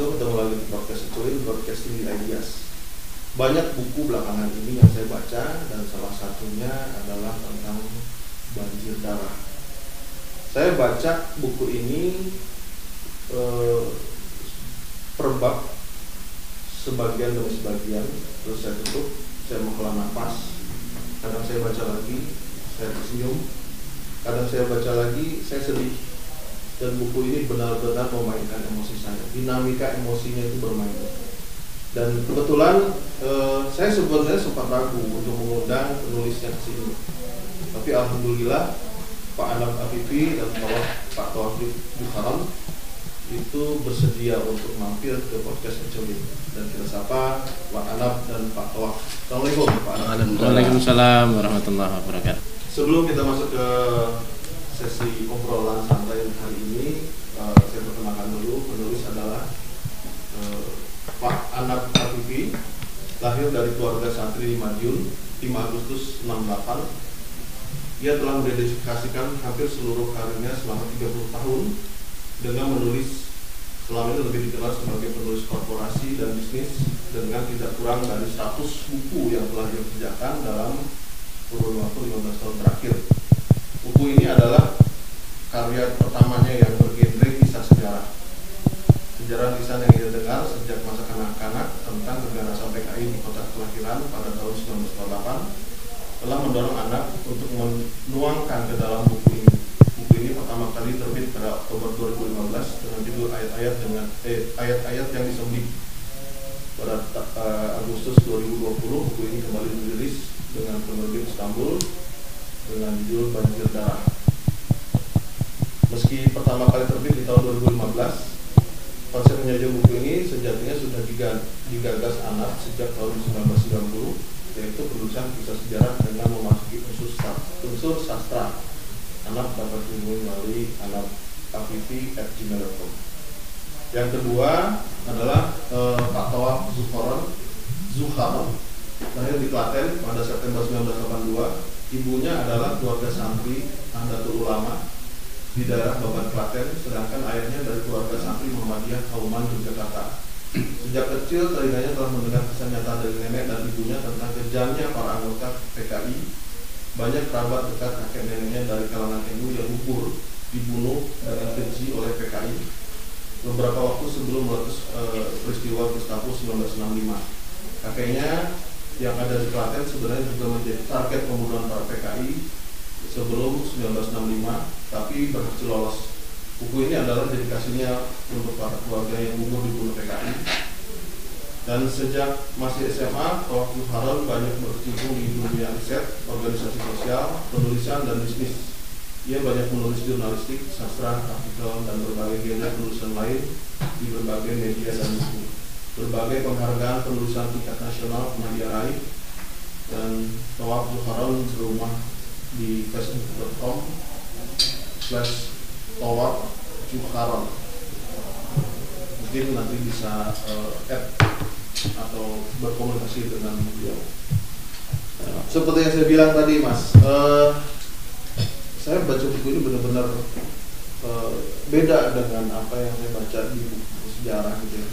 Ketemu lagi di podcast Cuy, broadcasting di Ideas. Banyak buku belakangan ini yang saya baca dan salah satunya adalah tentang banjir darah. Saya baca buku ini eh, per bab sebagian demi sebagian, terus saya tutup, saya menghela nafas. Kadang saya baca lagi, saya tersenyum. Kadang saya baca lagi, saya sedih dan buku ini benar-benar memainkan emosi saya. Dinamika emosinya itu bermain. Dan kebetulan eh, saya sebenarnya sempat ragu untuk mengundang penulisnya ke sini. Tapi alhamdulillah Pak Anam Afifi dan Pak Pak Taufik Bukharam itu bersedia untuk mampir ke podcast Mencuri dan kita sapa Pak Anam dan Pak Tawaf Assalamualaikum Pak Anam. Waalaikumsalam warahmatullahi wabarakatuh. Sebelum kita masuk ke sesi obrolan santai hari ini, uh, saya perkenalkan dulu penulis adalah uh, Pak Anak Afifi, lahir dari keluarga santri di Madiun 5 Agustus 68. Ia telah mendedikasikan hampir seluruh karirnya selama 30 tahun dengan menulis selama ini lebih dikenal sebagai penulis korporasi dan bisnis dengan tidak kurang dari 100 buku yang telah dia kerjakan dalam kurun waktu 15 tahun terakhir. Buku ini adalah Sejarah kisah yang ia dengar sejak masa kanak-kanak tentang keganasan PKI di kota kelahiran pada tahun 1948 telah mendorong anak untuk menuangkan ke dalam buku ini. Buku ini pertama kali terbit pada Oktober 2015 dengan judul ayat-ayat dengan eh, ayat-ayat yang disembih. Pada uh, Agustus 2020 buku ini kembali dirilis dengan penerbit Istanbul dengan judul Banjir Darah. Meski pertama kali terbit di tahun 2015, konsep menjajah buku ini sejatinya sudah digagas anak sejak tahun 1990, yaitu penulisan kisah sejarah dengan memasuki unsur, unsur sastra. Anak dapat dihubungi melalui anak gmail.com. Yang kedua adalah eh, Pak Tawaf Zuhron Zuhar lahir di Klaten pada September 1982 ibunya adalah keluarga santri Nahdlatul Ulama di daerah Babat Klaten, sedangkan ayahnya dari keluarga santri Muhammadiyah Kauman Yogyakarta. Sejak kecil telinganya telah mendengar kisah nyata dari nenek dan ibunya tentang kejamnya para anggota PKI. Banyak kerabat dekat kakek neneknya dari kalangan NU yang gugur dibunuh dengan keji oleh PKI beberapa waktu sebelum meletus e, peristiwa Gestapo 1965. Kakeknya yang ada di Klaten sebenarnya juga menjadi target pembunuhan para PKI sebelum 1965 tapi berhasil lolos. Buku ini adalah dedikasinya untuk para keluarga yang gugur dibunuh PKI. Dan sejak masih SMA, Tawakil Harun banyak berkecimpung di dunia riset, organisasi sosial, penulisan, dan bisnis. Ia banyak menulis jurnalistik, sastra, artikel, dan berbagai genre penulisan lain di berbagai media dan buku. Berbagai penghargaan penulisan tingkat nasional pernah dia raih dan Tawaf Zuharon berumah di facebook.com slash Tawaf Zuharon mungkin nanti bisa uh, add atau berkomunikasi dengan beliau. Seperti yang saya bilang tadi mas uh, saya baca buku ini benar-benar uh, beda dengan apa yang saya baca di buku sejarah gitu ya.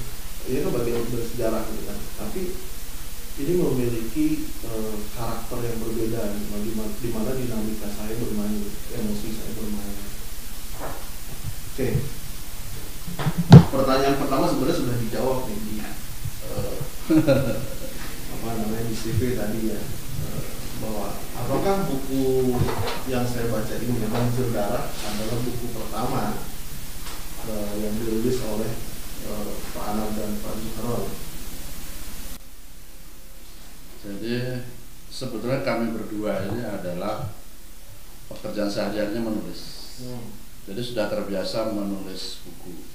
Ini kan bagian bersejarah gitu kan. Tapi ini memiliki uh, karakter yang berbeda di mana, di mana dinamika saya bermain emosi saya bermain oke okay. pertanyaan pertama sebenarnya sudah dijawab nih di uh, apa namanya di CV tadi ya uh, bahwa apakah buku yang saya baca ini memang Darah adalah buku pertama uh, yang dirilis oleh uh, Pak Anam dan Pak Zuhro. Jadi sebetulnya kami berdua ini adalah pekerjaan sehari-harinya menulis. Hmm. Jadi sudah terbiasa menulis buku.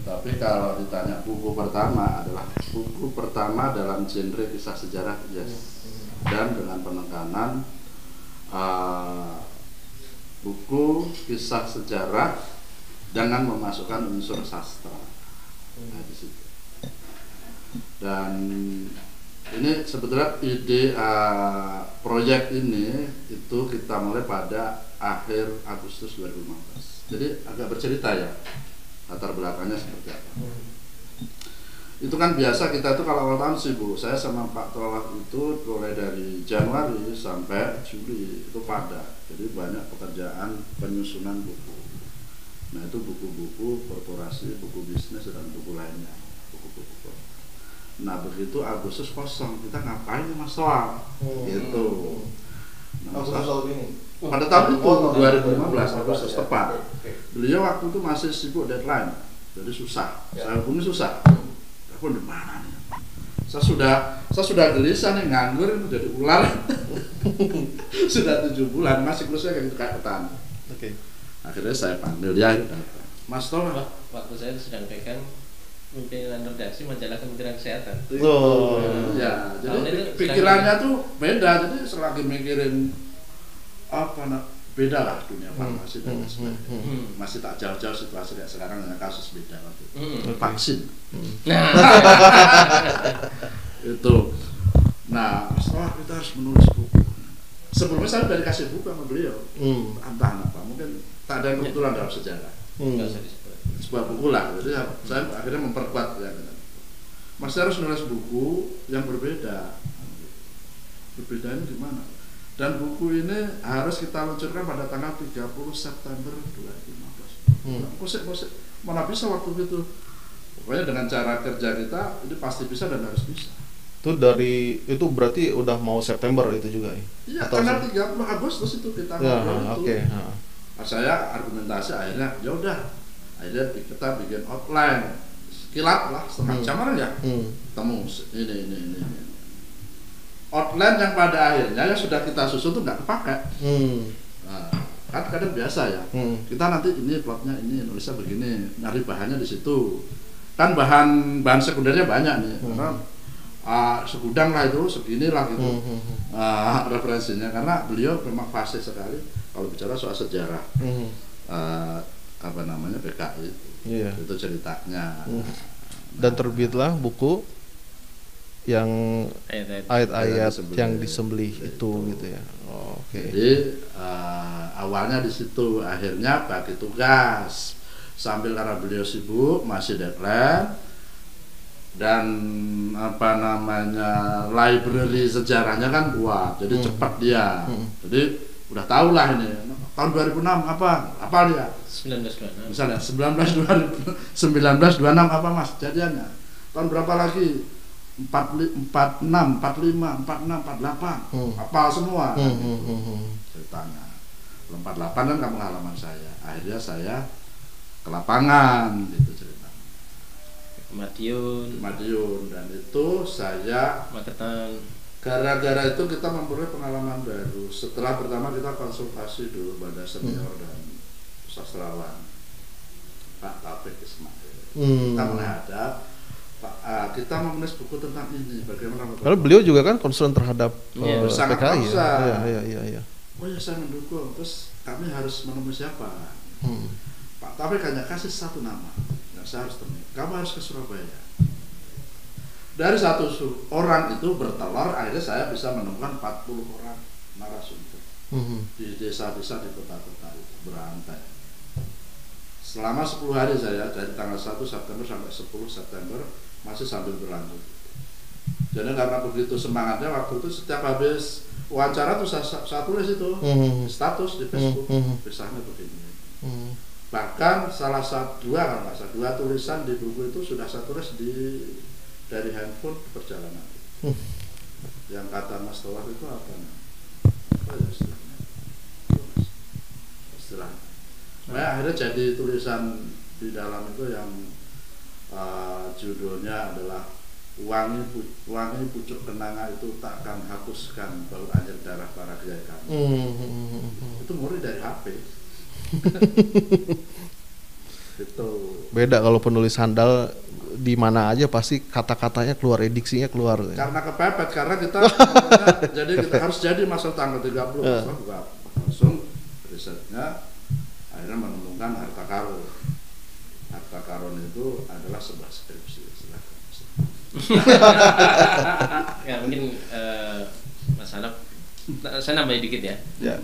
Tetapi kalau ditanya buku pertama adalah buku pertama dalam genre kisah sejarah yes. dan dengan penekanan uh, buku kisah sejarah dengan memasukkan unsur sastra. Nah, di situ. Dan ini sebetulnya ide uh, proyek ini itu kita mulai pada akhir Agustus 2015 jadi agak bercerita ya latar belakangnya seperti apa. Itu kan biasa kita tuh kalau awal tahun sibuk. Saya sama Pak Tolak itu mulai dari Januari sampai Juli itu pada. Jadi banyak pekerjaan penyusunan buku. Nah itu buku-buku korporasi buku bisnis dan buku lainnya. Buku-buku nah begitu Agustus kosong kita ngapain Mas Toa Hmm. gitu nah, Aku Mas- tahu ini. pada tahun itu Oh, 2015 Agustus ya. tepat beliau waktu itu masih sibuk deadline jadi susah Ya. saya hubungi susah aku di mana nih saya sudah saya sudah gelisah nih nganggur ini jadi ular sudah tujuh bulan masih terusnya kayak gitu kayak petani Oke. akhirnya saya panggil dia datang. Mas Tol Wah, waktu saya sedang pegang pimpinan redaksi majalah Kementerian Kesehatan. Oh. ya jadi itu pik- pikirannya tuh beda jadi selagi mikirin apa nak beda lah dunia farmasi dan Hmm, sebagainya hmm, Hmm. masih tak jauh-jauh situasi kayak sekarang dengan kasus beda waktu itu. Hmm. vaksin Nah, itu nah setelah kita harus menulis buku sebelumnya saya udah dikasih buku sama beliau Hmm. entah apa mungkin tak ada kebetulan dalam sejarah Hmm. disebut. Sebuah buku lah jadi saya, saya akhirnya memperkuat ya Mas saya harus nulis buku yang berbeda berbedanya gimana dan buku ini harus kita luncurkan pada tanggal 30 September 2015 Hmm. kosek kosek mana bisa waktu itu pokoknya dengan cara kerja kita ini pasti bisa dan harus bisa Itu dari itu berarti udah mau September itu juga ya? iya tanggal se- 30 Agustus itu kita Ya, ngobrol itu oke. ha. Nah, saya argumentasi akhirnya ya udah akhirnya kita bikin outline kilat lah setengah Hmm. jam ya Hmm. temu ini ini ini, ini. outline yang pada akhirnya yang sudah kita susun tuh nggak kepakai Hmm. nah, kan kadang biasa ya Hmm. kita nanti ini plotnya ini nulisnya begini nyari bahannya di situ kan bahan bahan sekundernya banyak nih Hmm. karena ah, segudang lah itu segini lah gitu Hmm. Ah, referensinya karena beliau memang fasih sekali kalau bicara soal sejarah Hmm. eh, apa namanya PKI itu Iya. itu ceritanya Hmm. Dan terbitlah buku yang Ayat-ayat. Yang yang disembelih. disembelih itu gitu ya. Oh, Oke. jadi eh, awalnya di situ akhirnya bagi tugas sambil karena beliau sibuk masih deadline dan apa namanya library sejarahnya kan kuat jadi Hmm. cepat dia Hmm. jadi udah tahu lah ini tahun 2006 apa apa dia 1926. misalnya 19 1926 apa mas jadiannya tahun berapa lagi 46 45 46 48 Hmm. apa semua Hmm. Hmm. Hmm. Hmm. ceritanya Kalau 48 kan kampung halaman saya akhirnya saya ke lapangan gitu cerita Ke Madiun, di Madiun dan itu saya Magetan. gara-gara itu kita memperoleh pengalaman baru setelah pertama kita konsultasi dulu pada senior dan sastrawan Pak Taufik Ismail Hmm. kita menghadap Pak, ah, kita menulis buku tentang ini bagaimana? Karena beliau juga kan concern terhadap Iya. eh, Sangat PKI ya. concern. Iya, iya, iya, iya. oh ya saya mendukung terus kami harus menemui siapa Hmm. Pak Taufik hanya kasih satu nama yang saya harus temui kamu harus ke Surabaya dari satu orang itu bertelur akhirnya saya bisa menemukan 40 orang narasumber Hmm. di desa-desa di kota-kota itu berantai selama 10 hari saya dari tanggal 1 September sampai 10 September masih sambil berlanjut jadi karena begitu semangatnya waktu itu setiap habis wawancara tuh saya, saya tulis itu Hmm. di status di Facebook Hmm, hmm. kisahnya begini Hmm. bahkan salah satu dua kalau nggak salah dua tulisan di buku itu sudah saya tulis di dari handphone perjalanan Hmm. yang kata Mas Tawar itu apa apa ya istilahnya Mas. istilahnya nah, akhirnya jadi tulisan di dalam itu yang uh, judulnya adalah wangi wangi pucuk kenanga itu takkan hapuskan bau anjir darah para kiai kami Hmm. Hmm. Itu murni dari HP itu Beda kalau penulis handal di mana aja pasti kata-katanya keluar ediksinya keluar. karena kepepet karena kita jadi kita harus jadi masuk tanggal 30 Eh. masuk buka langsung risetnya akhirnya menemukan harta karun harta karun itu adalah sebuah skripsi silakan Ya mungkin eh, Mas Anap, saya nambahin dikit ya. Ya.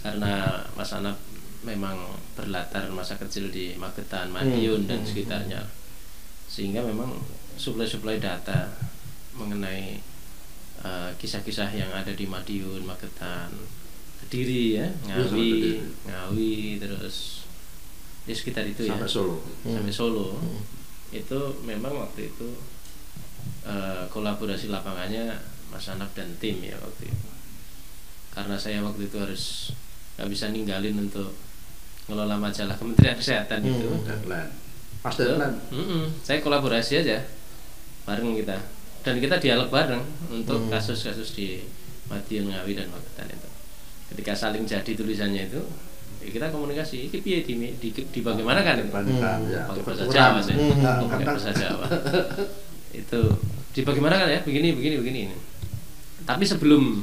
Karena Mas Anap memang berlatar masa kecil di Magetan, Madiun dan Hmm. sekitarnya. sehingga memang suplai-suplai data mengenai eh, kisah-kisah yang ada di Madiun, Magetan, Kediri ya, sampai Ngawi, Kediri. Ngawi terus di sekitar itu ya. Sampai Solo. Sampai Solo. Itu memang waktu itu eh, kolaborasi lapangannya Mas Anak dan tim ya waktu itu. Karena saya waktu itu harus nggak bisa ninggalin untuk ngelola majalah Kementerian Kesehatan itu. Deadline pas deadline mm-mm, saya kolaborasi aja bareng kita. Dan kita dialog bareng untuk kasus-kasus di Madiun Ngawi dan Magetan itu ketika saling jadi tulisannya itu ya kita komunikasi. Ini piye di, di, di bagaimana kan Bandingkan, ya, pakai bahasa. Jawa sih. Hmm. pakai bahasa Jawa. Itu di bagaimana kan ya? Begini begini begini tapi sebelum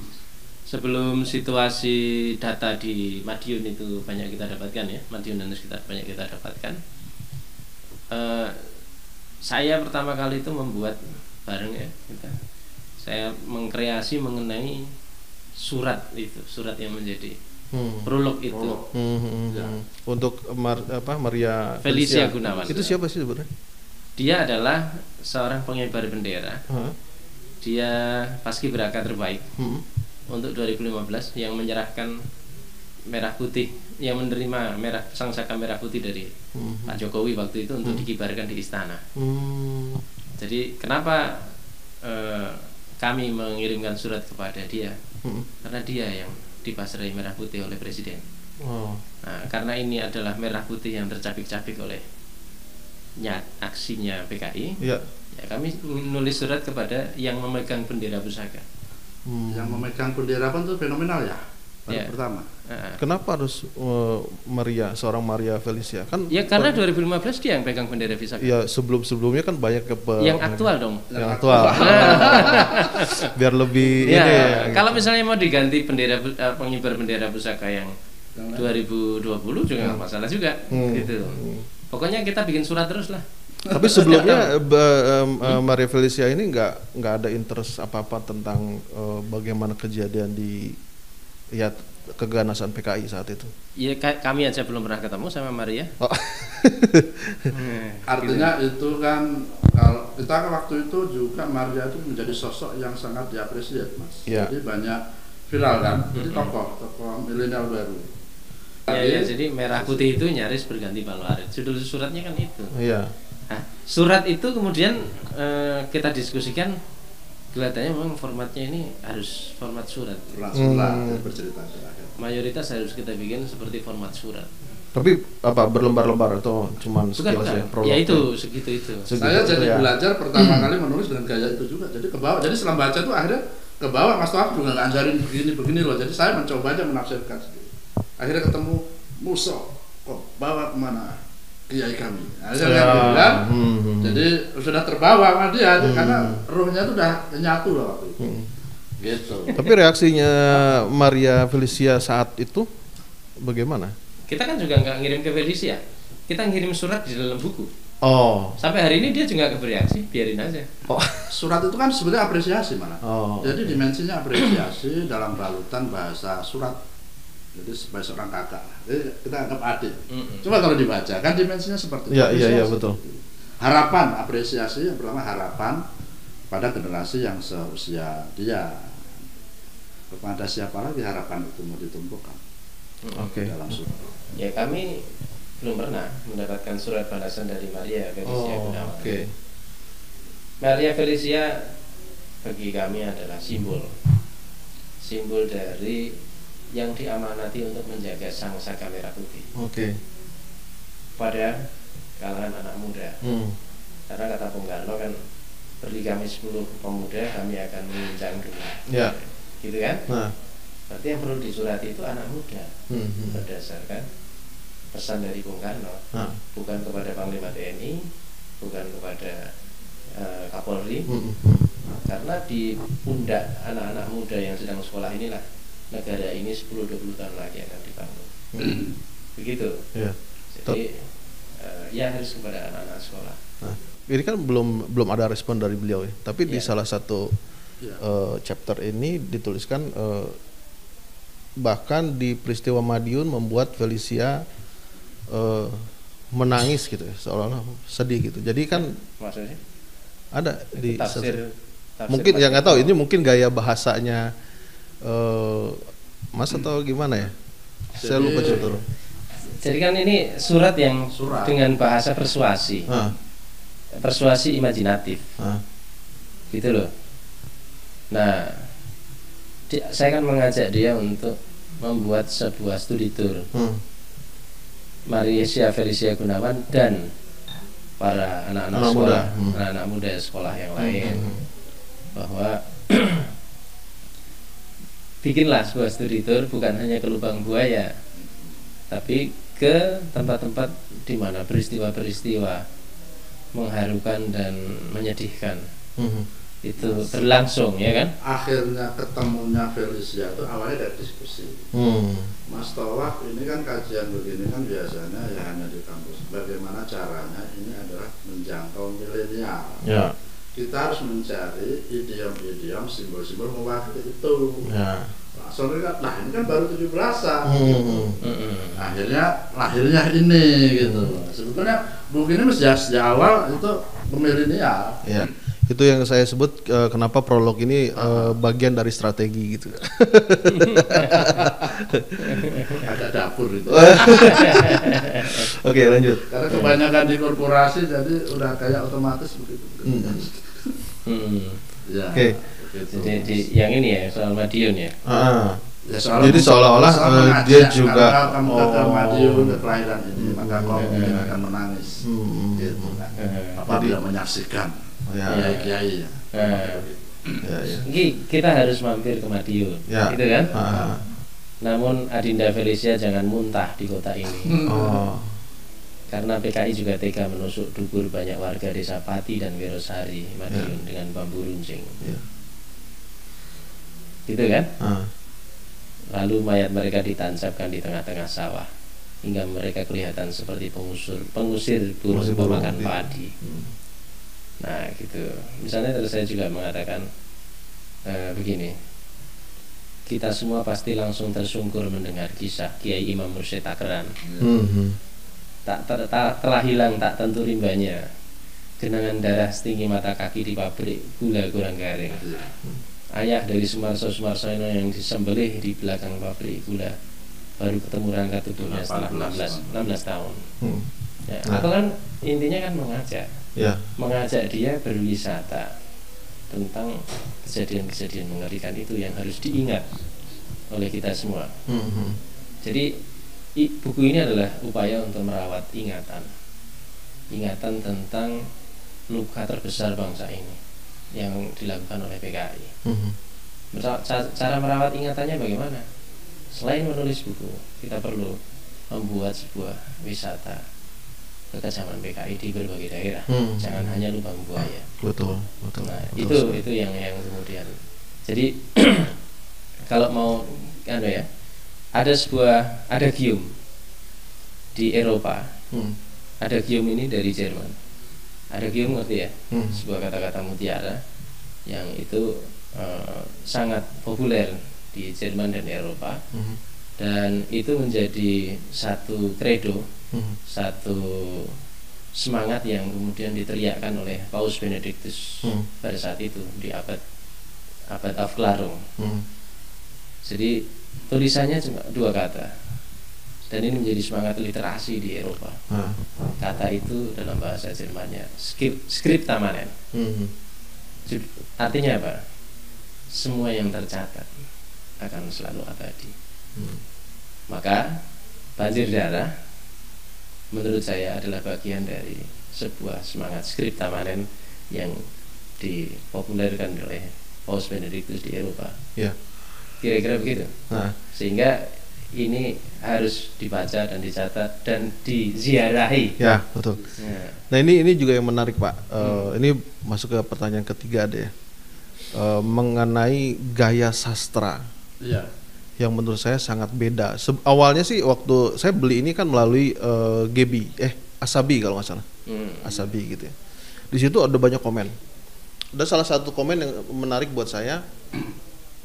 sebelum situasi data di Madiun itu banyak kita dapatkan ya Madiun dan sekitar banyak kita dapatkan eh, saya pertama kali itu membuat bareng ya kita. Saya mengkreasi mengenai surat itu surat yang menjadi Hmm. prolog itu Prolog. Hmm, hmm, hmm, Ya. hmm. Untuk Mar- apa Maria Felicia Gunawan. Itu siapa sih sebenarnya? dia adalah seorang pengibar bendera Hah? dia paskibraka terbaik Hmm. untuk 2015 yang menyerahkan merah putih yang menerima merah sangsaka merah putih dari Hmm. Pak Jokowi waktu itu untuk dikibarkan di istana. Hmm. Jadi kenapa eh, kami mengirimkan surat kepada dia? Hmm. Karena dia yang dipasrai merah putih oleh presiden. Oh. Nah, karena ini adalah merah putih yang tercapik-capik oleh nyat aksinya PKI, Iya. ya kami menulis surat kepada yang memegang bendera pusaka. Hmm. yang memegang bendera pun itu fenomenal ya baru Ya. pertama Kenapa harus eh, Maria seorang Maria Felicia? Kan ya karena 2015 dia yang pegang bendera pusaka. ya sebelum-sebelumnya kan banyak ke yang aktual dong. yang aktual. Biar lebih Ya, ini ya, kalau gitu. misalnya mau diganti bendera eh, pengibar bendera pusaka yang Yang lain. 2020 juga nggak masalah juga, Hmm. gitu. Pokoknya kita bikin surat terus lah. Tapi sebelumnya ba- em, eh, Maria Felicia ini nggak nggak ada interest apa-apa tentang eh, bagaimana kejadian di ya keganasan PKI saat itu. Ya ka- kami aja belum pernah ketemu sama Maria. Oh. Hmm, artinya itu kan kalau kita waktu itu juga Maria itu menjadi sosok yang sangat diapresiasi mas Iya. jadi banyak viral kan jadi tokoh tokoh milenial baru Ya, ya, jadi merah putih itu nyaris berganti Palwarit. Judul suratnya kan itu. Iya. Nah, surat itu kemudian eh, kita diskusikan kelihatannya memang formatnya ini harus format surat. langsung lah Hmm. bercerita terakhir Mayoritas harus kita bikin seperti format surat. Tapi apa berlembar-lembar atau cuman Bukan, sekilas bukan. ya? prolog Ya itu segitu itu. Segitu saya itu jadi ya. belajar pertama kali menulis dengan gaya itu juga jadi ke bawah jadi setelah baca itu akhirnya ke bawah Mas Tawaf juga nggak ajarin begini begini loh jadi saya mencoba aja menafsirkan sendiri akhirnya ketemu musuh kok bawa ke mana kiai kami akhirnya Ya. dia bilang Hmm, hmm, jadi sudah terbawa sama dia Hmm. karena ruhnya itu udah nyatu loh waktu itu hmm. gitu Tapi reaksinya Maria Felicia saat itu bagaimana? Kita kan juga nggak ngirim ke Felicia. Kita ngirim surat di dalam buku. Oh. Sampai hari ini dia juga nggak bereaksi, biarin aja. Oh. surat itu kan sebenarnya apresiasi malah Oh. jadi dimensinya apresiasi dalam balutan bahasa surat jadi sebagai seorang kakak jadi kita anggap adik Mm-mm. Coba kalau dibaca kan dimensinya seperti itu. Iya, iya, iya, betul. Harapan, apresiasi yang pertama harapan pada generasi yang seusia dia. Kepada siapa lagi harapan itu mau ditumpukan Oke. dalam surat. Ya kami belum pernah mendapatkan surat balasan dari Maria Felicia Oh, Gunawan. oke. Maria Felicia bagi kami adalah simbol simbol dari yang diamanati untuk menjaga sang saka merah putih Oke. pada kalangan anak muda Hmm. karena kata Bung Karno kan beri kami 10 pemuda kami akan menginjang dunia Ya. gitu kan Nah. berarti yang perlu disurati itu anak muda Hmm, hmm. berdasarkan pesan dari Bung Karno Nah. bukan kepada Panglima TNI bukan kepada eh, Kapolri Hmm, hmm. karena di pundak anak-anak muda yang sedang sekolah inilah negara ini 10-20 tahun lagi akan dibangun Hmm. begitu Ya. jadi eh, ya harus kepada anak-anak sekolah Nah, ini kan belum belum ada respon dari beliau ya. Tapi di Iya. salah satu Ya. eh, chapter ini dituliskan eh, bahkan di peristiwa Madiun membuat Felicia eh, menangis gitu ya, seolah-olah sedih gitu. Jadi kan maksudnya ada di tafsir, tafsir mungkin ya pakai- nggak tahu ini mungkin gaya bahasanya eh Mas atau gimana ya? Saya lupa Jadi- betul. jadi kan ini surat yang Surat. dengan bahasa persuasi. Ah, persuasi imajinatif. Ah, gitu loh. Nah di- saya kan mengajak dia untuk membuat sebuah studi tour. Hmm, Maria Felicia Gunawan dan para anak-anak Anak sekolah, muda, hmm. anak-anak muda sekolah yang lain. hmm, bahwa bikinlah sebuah studi tour bukan hanya ke lubang buaya, tapi ke tempat-tempat di mana peristiwa-peristiwa mengharukan dan menyedihkan. Hmm, itu berlangsung ya kan? akhirnya ketemunya Felicia itu awalnya dari diskusi. Hmm, Mas Tolak ini kan kajian begini kan biasanya ya hanya di kampus. Bagaimana caranya ini adalah menjangkau milenial? Ya, kita harus mencari idiom-idiom simbol-simbol mewakili itu. Ya, nah, soalnya kan, nah ini kan baru 17an hmm, Mm-mm. akhirnya lahirnya ini gitu sebetulnya buku ini sejak sejak awal itu milenial ya. Itu yang saya sebut eh, kenapa prolog ini eh, bagian dari strategi gitu. ada dapur itu Oke lanjut. karena kebanyakan di korporasi jadi udah kayak otomatis begitu Mm. ya Oke. begitu. Jadi di, yang ini ya soal Madiun ya. Ah, Ya, soalnya Jadi seolah-olah, soal mengajak, dia juga- kamu ke oh. Madiun ke kelahiran ini maka kau Hmm. mungkin akan menangis Hmm. gitu kan Eh, apabila menyaksikan ya, Iya. kiai ya eh, ya, ya. Ki, kita harus mampir ke Madiun, Ya. gitu kan? Ah, Namun Adinda Felicia jangan muntah di kota ini, oh, karena PKI juga tega menusuk dubur banyak warga desa Pati dan Wirosari Madiun dengan bambu runcing, ya. Gitu kan? Ah, Lalu mayat mereka ditancapkan di tengah-tengah sawah hingga mereka kelihatan seperti pengusur, pengusir burung Pengusir burung, pemakan iya. padi. Nah, gitu. Misalnya terus saya juga mengatakan eh, begini. Kita semua pasti langsung tersungkur mendengar kisah Kiai Imam Mursyid Takran. hmm, Tak, ter- tak- telah hilang tak tentu rimbanya. Genangan darah setinggi mata kaki di pabrik gula kurang garing. Ayah dari Sumarso Sumarsono yang disembelih di belakang pabrik gula baru ketemu rangka tubuhnya setelah 18 16, 16 tahun. hmm, Ya, Nah. Aku kan intinya kan mengajak, ya, mengajak dia berwisata tentang kejadian-kejadian mengerikan itu yang harus diingat oleh kita semua. hmm, hmm. Jadi i- buku ini adalah upaya untuk merawat ingatan, ingatan tentang luka terbesar bangsa ini yang dilakukan oleh PKI. hmm. Ca- Cara merawat ingatannya bagaimana? Selain menulis buku, kita perlu membuat sebuah wisata kekejaman PKI di berbagai daerah. Hmm. Jangan hanya lubang buaya. betul, betul. Nah, betul itu sekali. itu yang yang kemudian. Jadi kalau mau anu ya, ada sebuah ada gium di Eropa. Hmm, Ada gium ini dari Jerman. Ada ngerti ya? hmm, Sebuah kata-kata mutiara yang itu eh, sangat populer di Jerman dan Eropa hmm, dan itu menjadi satu kredo, hmm, satu semangat yang kemudian diteriakkan oleh Paus Benedictus Hmm. pada saat itu di abad abad Afklarung. hmm. Jadi tulisannya cuma dua kata dan ini menjadi semangat literasi di Eropa. Ah, Kata itu dalam bahasa Jermannya skrip, skriptamanen. hmm, Jud- Artinya apa? Semua yang tercatat akan selalu abadi. hmm. Maka banjir darah menurut saya adalah bagian dari sebuah semangat skriptamanen yang dipopulerkan oleh Paus Benedictus di Eropa. Ya, Kira-kira begitu. nah, Sehingga ini harus dibaca dan dicatat dan diziarahi. ya betul. Nah, Nah ini ini juga yang menarik pak. Eh, Ini masuk ke pertanyaan ketiga deh. Eh, mengenai gaya sastra iya yang menurut saya sangat beda. Se- awalnya sih waktu saya beli ini kan melalui eh, Gebi, eh Asabi kalau nggak salah, hmm. Asabi gitu ya. Di situ ada banyak komen. Ada salah satu komen yang menarik buat saya.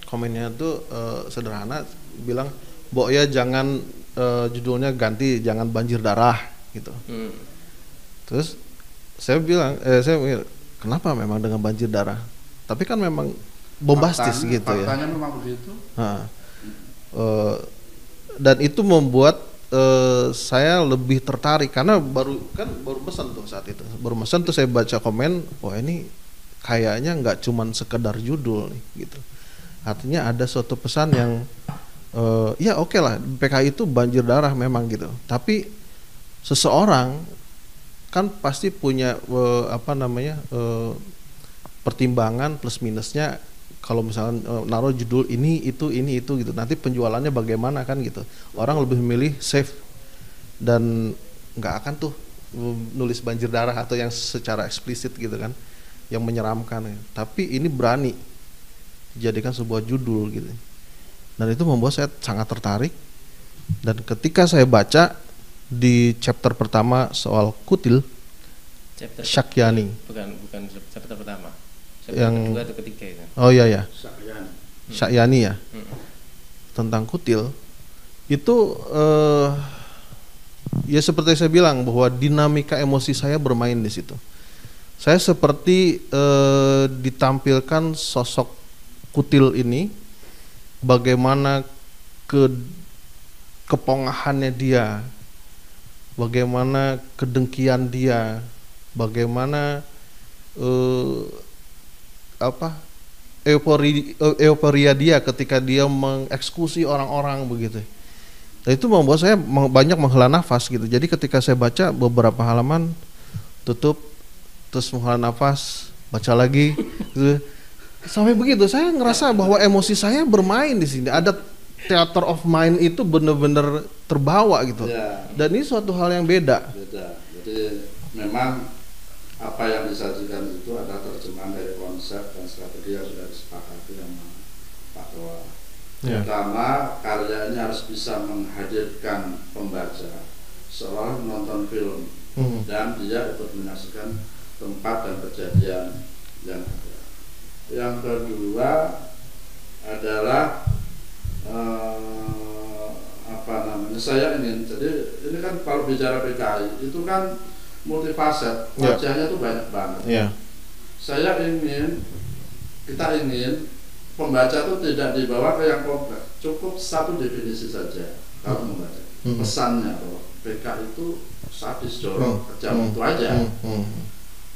Komennya tuh eh, sederhana, bilang, "Mbok ya jangan eh, judulnya ganti, jangan banjir darah." gitu. Hmm. Terus saya bilang, eh, saya bilang, kenapa memang dengan banjir darah? Tapi kan memang bombastis Faktanya- gitu ya. memang begitu Nah, eh, dan itu membuat eh, saya lebih tertarik karena baru kan baru pesan tuh saat itu baru pesan tuh saya baca komen wah ini kayaknya nggak cuman sekedar judul nih gitu artinya ada suatu pesan yang eh, ya oke lah PKI itu banjir darah memang gitu. Tapi seseorang kan pasti punya eh, apa namanya eh, pertimbangan plus minusnya kalau misalnya eh, naruh judul ini itu ini itu gitu. Nanti penjualannya bagaimana kan gitu. Orang lebih memilih safe dan nggak akan tuh nulis banjir darah atau yang secara eksplisit gitu kan yang menyeramkan. Tapi ini berani dijadikan sebuah judul gitu dan itu membuat saya sangat tertarik dan ketika saya baca di chapter pertama soal kutil Chapter Syakyani bukan bukan chapter pertama. Chapter Yang- kedua atau ketiga itu. oh iya ya Sakyan. Syakyani ya Hmm. tentang kutil itu eh, ya seperti saya bilang bahwa dinamika emosi saya bermain di situ. Saya seperti eh, ditampilkan sosok kutil ini bagaimana ke kepongahannya dia, bagaimana kedengkian dia, bagaimana eh, apa eufori euforia dia ketika dia mengeksekusi orang-orang begitu. Dan itu membuat saya banyak menghela nafas gitu. Jadi ketika saya baca beberapa halaman tutup terus menghela nafas, baca lagi gitu. Sampai begitu saya ngerasa bahwa emosi saya bermain di sini. Ada theater of mind itu benar-benar terbawa gitu. Ya. Dan ini suatu hal yang beda. beda jadi memang apa yang disajikan itu adalah terjemahan dari konsep dan strategi yang sudah disepakati sama Pak Toa Ya. pertama karya ini harus bisa menghadirkan pembaca seolah menonton film Hmm. dan dia ikut menyaksikan tempat dan kejadian yang ada yang kedua adalah eh, apa namanya saya ingin jadi ini kan kalau bicara PKI itu kan multifaset Ya. wajahnya tuh banyak banget Ya. saya ingin kita ingin pembaca itu tidak dibawa ke yang kompleks cukup satu definisi saja kalau membaca Hmm. pesannya bahwa PKI itu sadis Hmm. jorok kejam Hmm. itu aja Hmm. Hmm.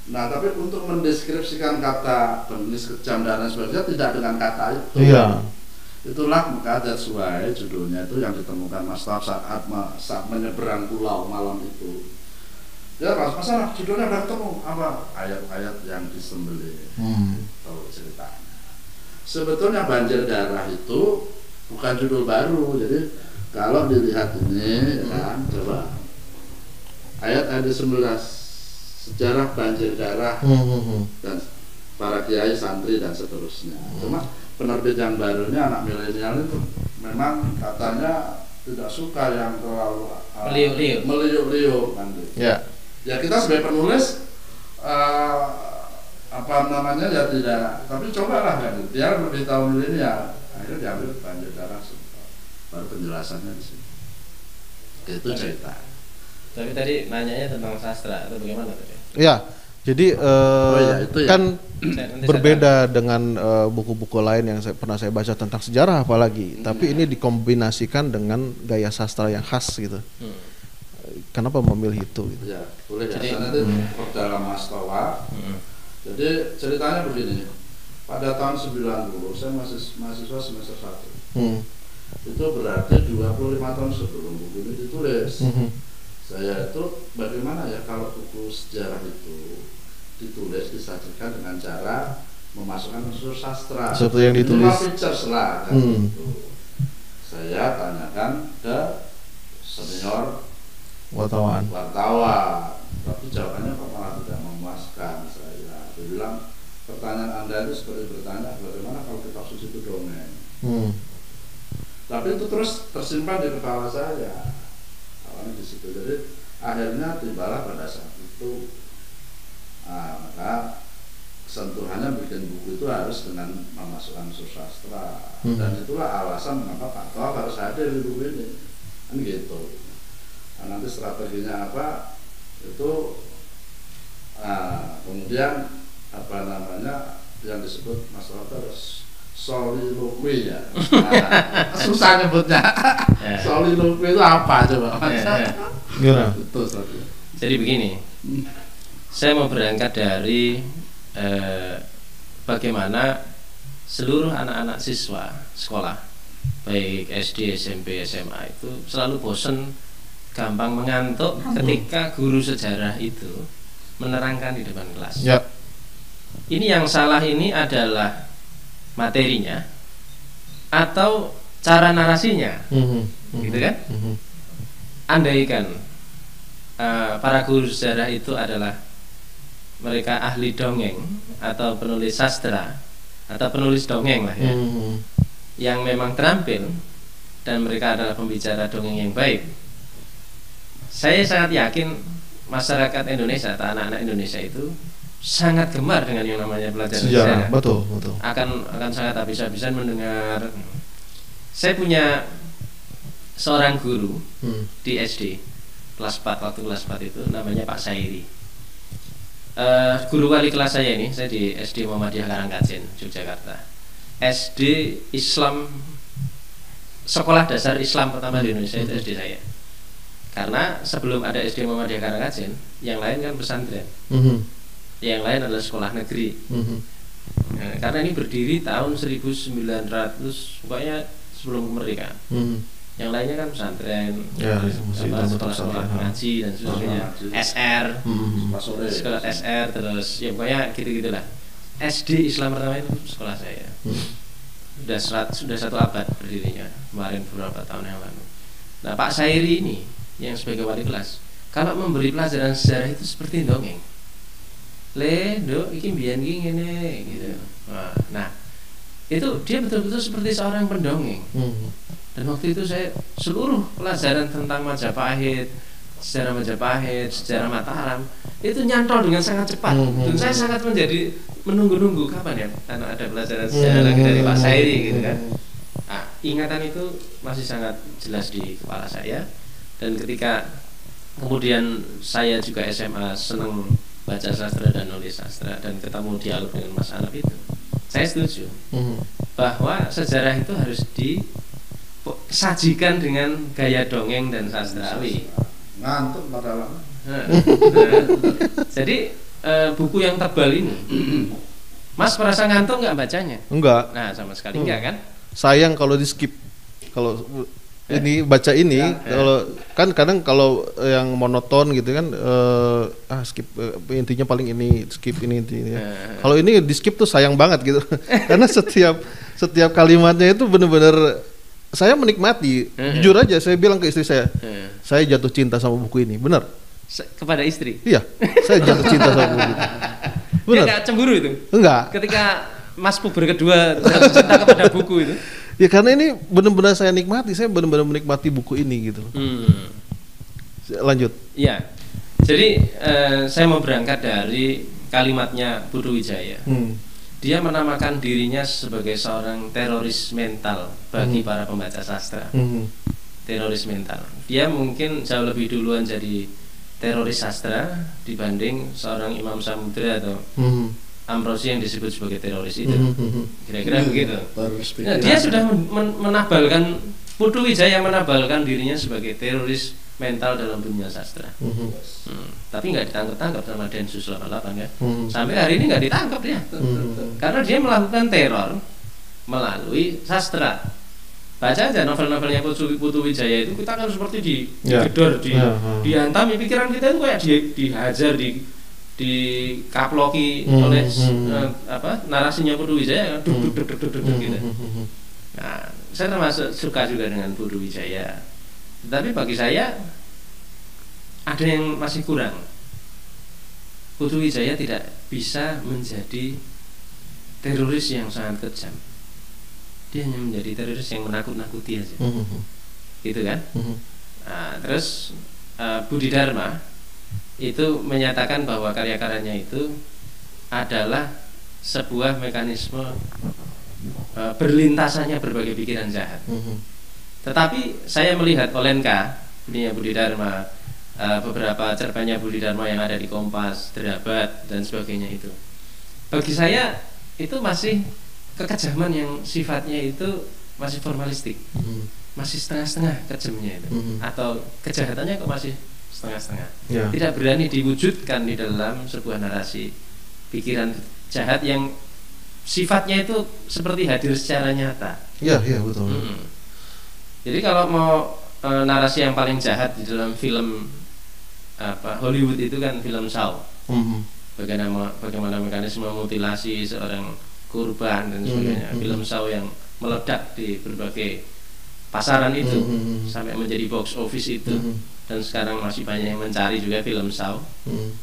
Nah, tapi untuk mendeskripsikan kata bengis kejam dan lain sebagainya tidak dengan kata itu. Iya. Itulah maka that's why judulnya itu yang ditemukan Mas Tab saat, saat menyeberang pulau malam itu. Ya mas, masalah judulnya udah ketemu apa ayat-ayat yang disembelih Hmm. tahu ceritanya. Sebetulnya banjir darah itu bukan judul baru, jadi kalau dilihat ini ya coba ayat-ayat 19 sejarah banjir darah Hmm. Hmm. Hmm. dan para kiai santri dan seterusnya. Cuma penerbit yang baru ini anak milenial itu memang katanya tidak suka yang terlalu uh, Meliuk-liuk. meliuk-liuk kan. Ya. Ya kita sebagai penulis uh, apa namanya ya tidak tapi cobalah kan dia lebih tahu milenial akhirnya diambil banjir darah baru penjelasannya di sini itu cerita Tapi tadi nanyanya tentang sastra atau bagaimana tadi? Ya, jadi eh, iya, itu ya. kan Saya- nanti saya berbeda dengan eh, buku-buku lain yang saya pernah saya baca tentang sejarah apalagi, tapi ini dikombinasikan dengan gaya sastra yang khas gitu. Hmm. Kenapa memilih itu? Gitu? ya boleh ya Jadi- Saya nanti dalam Mas Towa Hmm. Jadi ceritanya begini, pada tahun 90 saya masih mahasiswa semester 1 Hmm. itu berarti 25 tahun sebelum buku ini ditulis. Mhm. Saya itu bagaimana ya kalau buku sejarah itu ditulis disajikan dengan cara memasukkan unsur sastra. Seperti yang ditulis. features lah kan Hmm. gitu. Saya tanyakan ke senior Wartawan. wartawan tapi jawabannya kok malah tidak memuaskan saya dia bilang pertanyaan anda itu seperti bertanya bagaimana kalau kita kasus itu dongeng Hmm. tapi itu terus tersimpan di kepala saya awalnya di situ. Jadi akhirnya tibalah pada saat itu ah, maka sentuhannya bikin buku itu harus dengan memasukkan unsur sastra Hmm. dan itulah alasan mengapa Pak Toa harus hadir di buku ini. Kan gitu. Nah, nanti strateginya apa? Itu nah, kemudian apa namanya yang disebut masalah terus soliloquy ya. Nah, susah nyebutnya. Ya. soliloquy itu apa coba? Ya, ya. Jadi begini, saya mau berangkat dari eh, bagaimana seluruh anak-anak siswa sekolah, baik SD, SMP, SMA itu selalu bosen, gampang mengantuk ketika guru sejarah itu menerangkan di depan kelas. Ini yang salah ini adalah materinya atau cara narasinya, Mhm. gitu kan? Mhm. andaikan eh, para guru sejarah itu adalah mereka ahli dongeng atau penulis sastra atau penulis dongeng lah ya Mhm. yang memang terampil dan mereka adalah pembicara dongeng yang baik saya sangat yakin masyarakat Indonesia atau anak-anak Indonesia itu sangat gemar dengan yang namanya pelajaran Sejarah, sejarah betul, betul. akan akan sangat habis-habisan mendengar. Saya punya seorang guru Hmm. di SD kelas 4 waktu kelas 4 itu namanya Pak Sairi. Eh, guru wali kelas saya ini saya di SD Muhammadiyah Karangkajen Yogyakarta. SD Islam sekolah dasar Islam pertama di Indonesia itu SD saya. Karena sebelum ada SD Muhammadiyah Karangkajen yang lain kan pesantren. Mhm. Yang lain adalah sekolah negeri Mhm. Nah, karena ini berdiri tahun 1900 pokoknya sebelum kemerdekaan Mhm. yang lainnya kan pesantren Ya, pesantren, ha. ngaji dan sebagainya ngaji. SR Mhm. Sore sekolah SR terus ya pokoknya gitu gitulah SD Islam pertama itu sekolah saya Mhm. sudah serat, sudah satu abad berdirinya kemarin beberapa tahun yang lalu nah Pak Sairi ini yang sebagai wali kelas kalau memberi pelajaran sejarah itu seperti dongeng le do iki mbiyen iki ngene gitu nah, nah itu dia betul-betul seperti seorang pendongeng Mhm. dan waktu itu saya seluruh pelajaran tentang Majapahit, sejarah Majapahit, sejarah Mataram itu nyantol dengan sangat cepat. Hmm. Dan saya sangat menjadi menunggu-nunggu kapan ya karena ada pelajaran sejarah lagi dari Pak Sairi gitu kan. Nah, ingatan itu masih sangat jelas di kepala saya dan ketika kemudian saya juga SMA senang baca sastra dan nulis sastra dan ketemu dialog dengan Mas Anap itu saya setuju Mhm. bahwa sejarah itu harus disajikan dengan gaya dongeng dan sastrawi. ngantuk padahal Nah, nah, jadi eh, buku yang tebal ini, Mas merasa ngantuk nggak bacanya? Enggak. Nah, sama sekali enggak kan? sayang kalau di skip kalau ini baca ini Ya, ya. kalau kan kadang kalau yang monoton gitu kan eh, ah skip eh, intinya paling ini skip ini intinya Ya. kalau ini di skip tuh sayang banget gitu karena setiap setiap kalimatnya itu bener-bener saya menikmati Ya, ya. jujur aja saya bilang ke istri saya saya jatuh cinta sama buku ini benar se- kepada istri. iya saya jatuh cinta sama buku ini Dia benar nggak cemburu itu. enggak Ketika Mas puber kedua jatuh cinta kepada buku itu. Ya karena ini benar-benar saya nikmati saya benar-benar menikmati buku ini gitu Hmm. lanjut Iya. Jadi eh, saya mau berangkat dari kalimatnya Putu Wijaya. Hmm. Dia menamakan dirinya sebagai seorang teroris mental bagi Hmm. para pembaca sastra. Hmm. Teroris mental. Dia mungkin jauh lebih duluan jadi teroris sastra dibanding seorang Imam Samudra atau Hmm. Ambrosi yang disebut sebagai teroris itu. Hmm. Hmm. Kira-kira begitu. terus Nah, dia sudah men- men- menabalkan Putu Wijaya menabalkan dirinya sebagai teroris mental dalam dunia sastra. Hmm. Hmm, Tapi nggak ditangkap-tangkap sama Densus 88 ya. Hmm. Sampai hari ini nggak ditangkap dia. Hmm. Karena dia melakukan teror melalui sastra. Baca aja novel-novelnya Putu, Putu Wijaya itu kita kan seperti di Ya. digedor, di Ya, dihantam pikiran kita itu kayak di, dihajar di dikaploki Hmm, oleh hmm. eh, apa narasinya Putu Wijaya duk, duk, duk, duk, duk, duk, duk, gitu. Hmm. Nah, saya termasuk suka juga dengan Putu Wijaya. Tapi bagi saya ada yang masih kurang. Putu Wijaya tidak bisa menjadi teroris yang sangat kejam. Dia hanya menjadi teroris yang menakut-nakuti aja. Hmm. Gitu kan? Hmm. Nah, terus eh, Budi Dharma itu menyatakan bahwa karya-karyanya itu adalah sebuah mekanisme eh, berlintasannya berbagai pikiran jahat. Hmm. Tetapi saya melihat Olenka Budi Budi Dharma, eh, beberapa cerpennya Budi Dharma yang ada di Kompas, Derabat dan sebagainya itu. Bagi saya itu masih kekejaman yang sifatnya itu masih formalistik, Hmm. masih setengah-setengah kejamnya itu, Mhm. atau kejahatannya kok masih setengah-setengah. Ya. Tidak berani diwujudkan di dalam sebuah narasi pikiran jahat yang sifatnya itu seperti hadir secara nyata. Iya, iya betul. Mm. Jadi kalau mau e, narasi yang paling jahat di dalam film apa Hollywood itu kan film Saw. Mhm. Bagaimana bagaimana mekanisme mutilasi seorang korban dan Hmm, sebagainya. hmm. Film Saw yang meledak di berbagai pasaran itu Hmm, hmm, hmm. sampai menjadi box office itu Mhm. dan sekarang masih banyak yang mencari juga film Saw. Mhm.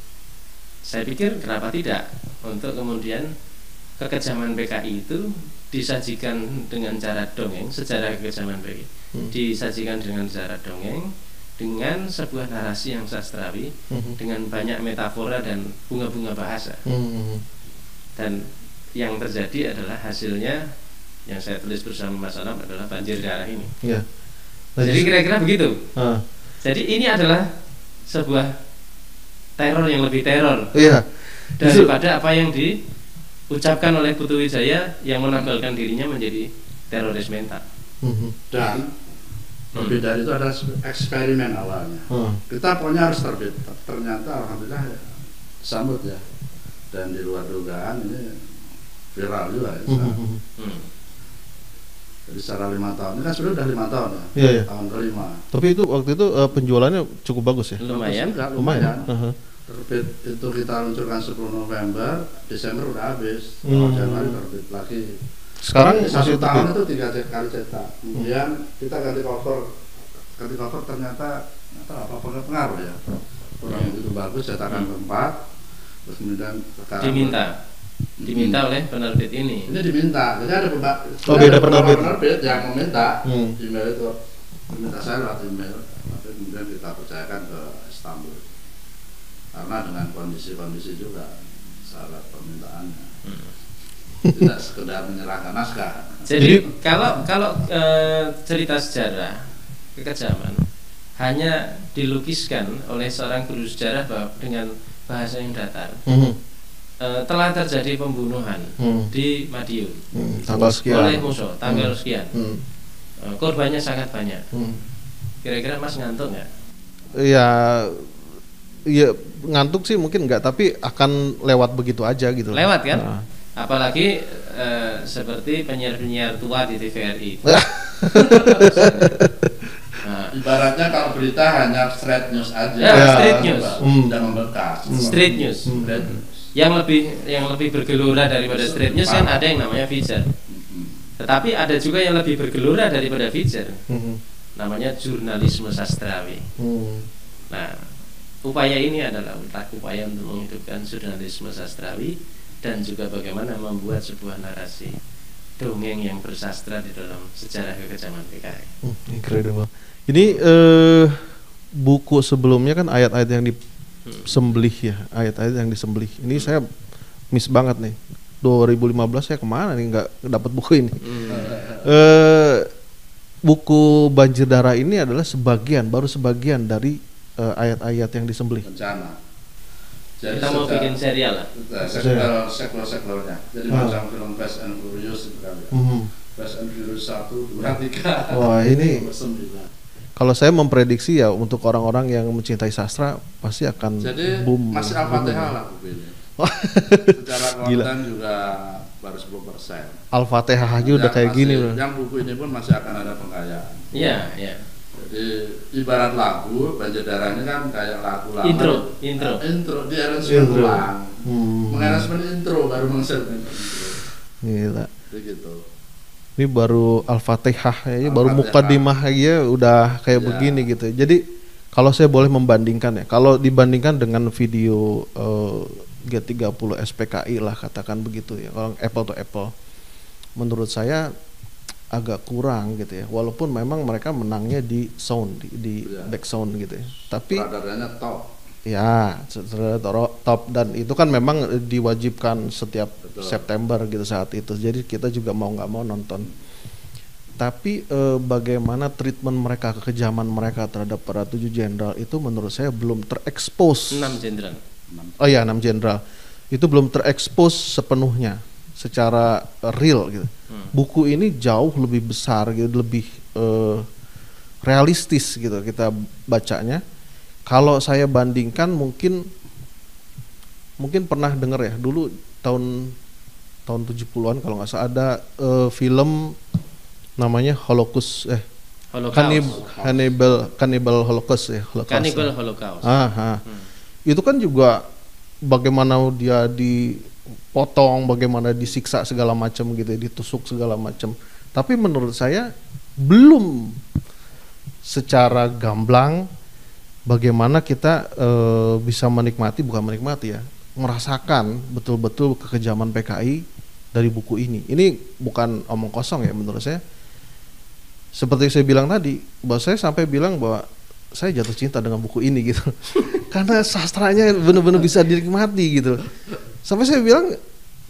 Saya pikir kenapa tidak untuk kemudian kekejaman PKI itu disajikan dengan cara dongeng sejarah kekejaman PKI Hmm. disajikan dengan cara dongeng dengan sebuah narasi yang sastrawi Mhm. dengan banyak metafora dan bunga-bunga bahasa Mhm. dan yang terjadi adalah hasilnya yang saya tulis bersama Mas Anam adalah banjir darah ini Iya. Nah, jadi kira-kira begitu ah, jadi ini adalah sebuah teror yang lebih teror iya. Justru- daripada apa yang diucapkan oleh Putu Wijaya yang menampilkan dirinya menjadi teroris mental. Mhm. dan lebih dari itu ada eksperimen awalnya Ah. kita pokoknya harus terbit ternyata alhamdulillah ya, sambut ya dan di luar dugaan ini viral juga ya. Mhm. Hmm. Jadi secara lima tahun ini kan sudah udah lima tahun ya Iya, iya. tahun kelima Tapi itu waktu itu eh, penjualannya cukup bagus ya. Lumayan. Bagus Lumayan. lumayan Aha. terbit itu kita luncurkan 10 November Desember udah habis Hmm. awal Januari terbit lagi Sekarang Jadi masih satu tahun terbit. itu tiga kali cetak kemudian kita ganti cover ganti cover ternyata ternyata apa pengaruh ya kurang begitu bagus cetakan Hmm. keempat terus kemudian sekarang Diminta, Hmm. Diminta oleh penerbit ini. ini diminta jadi ada pemba- Oh, ada penerbit. penerbit yang meminta Hmm. email itu meminta saya lewat email tapi kemudian kita percayakan ke Istanbul karena dengan kondisi-kondisi juga syarat permintaannya Hmm. tidak sekedar menyerahkan naskah Jadi kalau kalau eh, cerita sejarah kekejaman hanya dilukiskan oleh seorang guru sejarah bahwa dengan bahasa yang datar Mhm. Eh, telah terjadi pembunuhan Hmm. di Madiun Hmm, Tanggal sekian. oleh musuh tanggal Hmm. sekian. Hmm. Eh, korbannya sangat banyak. Hmm. Kira-kira Mas ngantuk nggak? Ya, ya ngantuk sih mungkin enggak, tapi akan lewat begitu aja gitu. Lewat kan? Nah. Apalagi eh, seperti penyiar-penyiar tua di TVRI. Nah, Ibaratnya kalau berita hanya straight news aja. Ya, straight news. Hmm. Tidak membekas. Street news. Straight news. Yang lebih yang lebih bergelora daripada street news kan ada yang namanya feature. Hmm. Tetapi ada juga yang lebih bergelora daripada feature. Mhm. Namanya jurnalisme sastrawi. Hmm. Nah, upaya ini adalah upaya untuk menghidupkan jurnalisme sastrawi dan juga bagaimana membuat sebuah narasi dongeng yang bersastra di dalam sejarah kekejaman PKI. Hmm, incredible. Ini eh buku sebelumnya kan ayat-ayat yang disembelih ya, ayat-ayat yang disembelih. Ini saya miss banget nih. 2015 saya ke mana nih nggak dapat buku ini. Eh buku Banjir Darah ini adalah sebagian, baru sebagian dari eh, ayat-ayat yang disembelih. Bencana. Kita mau bikin serial lah. sequel sequel sequelnya. Jadi Ah. macam film Fast and Furious itu kan. ya. Mhm. Fast and Furious 1, 2, 3. Wah, ini-. Kalau saya memprediksi ya untuk orang-orang yang mencintai sastra pasti akan Jadi boom. masih Al-Fatihah lah buku ini. Secara Gila. konten juga baru 10 persen. Al-Fatihah aja udah kayak gini loh. Yang buku ini pun masih akan ada pengayaan. Iya, iya. Jadi ibarat lagu, banjir darah ini kan kayak lagu lama. Intro, intro. Ah, intro, di aransemen Intro. ulang. Hmm. Mengaransemen intro baru mengaransemen intro. Gila. Jadi gitu. Ini baru Al-Fatihah ya, baru Al-Fatihah. mukadimah aja udah kayak Ya. begini gitu. Jadi kalau saya boleh membandingkan ya, kalau dibandingkan dengan video eh, G30 SPKI lah katakan begitu ya, kalau apple to apple, menurut saya agak kurang gitu ya. Walaupun memang mereka menangnya di sound, di, di Ya. back sound gitu ya. Tapi top. Ya, top dan itu kan memang diwajibkan setiap Betul. September gitu saat itu. Jadi kita juga mau nggak mau nonton. tapi eh, bagaimana treatment mereka kekejaman mereka terhadap para tujuh jenderal itu menurut saya belum terekspos. enam jenderal Oh iya, enam jenderal. Itu belum terekspos sepenuhnya secara real gitu. Buku ini jauh lebih besar gitu, lebih eh, realistis gitu kita bacanya. Kalau saya bandingkan mungkin mungkin pernah dengar ya dulu tahun tahun 70-an kalau nggak salah ada eh, film namanya Holocaust eh Holocaust Cannib- Cannibal Cannibal Holocaust ya Holocaust. Cannibal Holocaust Ah, ah. Itu kan juga bagaimana dia dipotong, bagaimana disiksa segala macam gitu, ya, ditusuk segala macam. Tapi menurut saya belum secara gamblang bagaimana kita eh, bisa menikmati bukan menikmati ya, merasakan betul-betul kekejaman PKI dari buku ini. Ini bukan omong kosong ya menurut saya. Seperti saya bilang tadi, bahwa saya sampai bilang bahwa saya jatuh cinta dengan buku ini gitu. Karena sastranya benar-benar bisa dinikmati gitu. Sampai saya bilang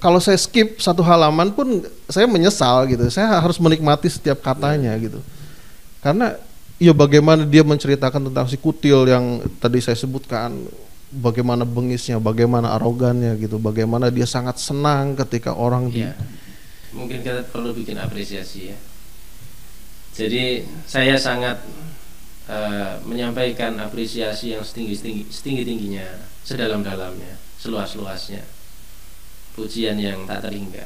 kalau saya skip satu halaman pun saya menyesal gitu. Saya harus menikmati setiap katanya gitu. Karena ya bagaimana dia menceritakan tentang si kutil yang tadi saya sebutkan bagaimana bengisnya, bagaimana arogannya gitu, bagaimana dia sangat senang ketika orang di Iya. Mungkin kita perlu bikin apresiasi ya. Jadi saya sangat eh, menyampaikan apresiasi yang setinggi tinggi setinggi tingginya, sedalam dalamnya, seluas luasnya, pujian yang tak terhingga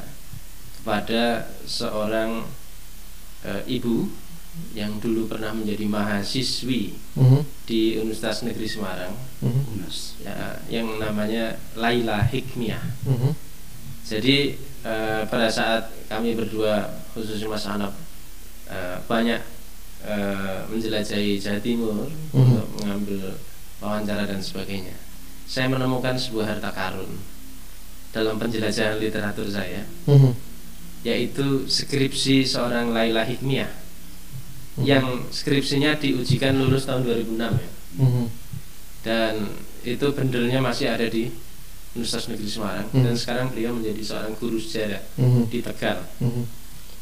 kepada seorang eh, ibu yang dulu pernah menjadi mahasiswi Mhm, di Universitas Negeri Semarang, mhm, ya, yang namanya Laila Hikmiah. mhm, Jadi eh, pada saat kami berdua khususnya Mas Hanap eh, banyak eh, menjelajahi Jawa Timur untuk mengambil wawancara dan sebagainya, saya menemukan sebuah harta karun dalam penjelajahan literatur saya, mhm, yaitu skripsi seorang Laila Hikmiah yang skripsinya diujikan lulus tahun 2006 ya mhm, dan itu bendelnya masih ada di Universitas Negeri Semarang Hmm. dan sekarang beliau menjadi seorang guru sejarah mhm, di Tegal. mhm,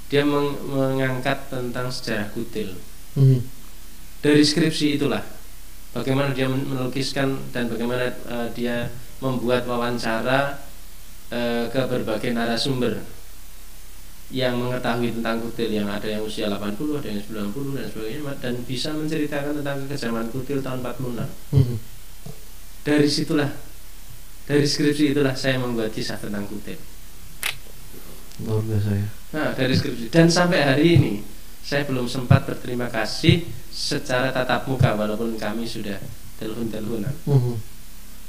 Dia meng- mengangkat tentang sejarah kutil. mhm. Dari skripsi itulah bagaimana dia melukiskan dan bagaimana eh, dia membuat wawancara eh, ke berbagai narasumber yang mengetahui tentang kutil yang ada yang usia 80, ada yang 90 dan sebagainya dan bisa menceritakan tentang kekejaman kutil tahun 46 Mhm. dari situlah dari skripsi itulah saya membuat kisah tentang kutil Luar biasa ya. nah dari skripsi dan sampai hari ini saya belum sempat berterima kasih secara tatap muka walaupun kami sudah telepon-teleponan Mhm.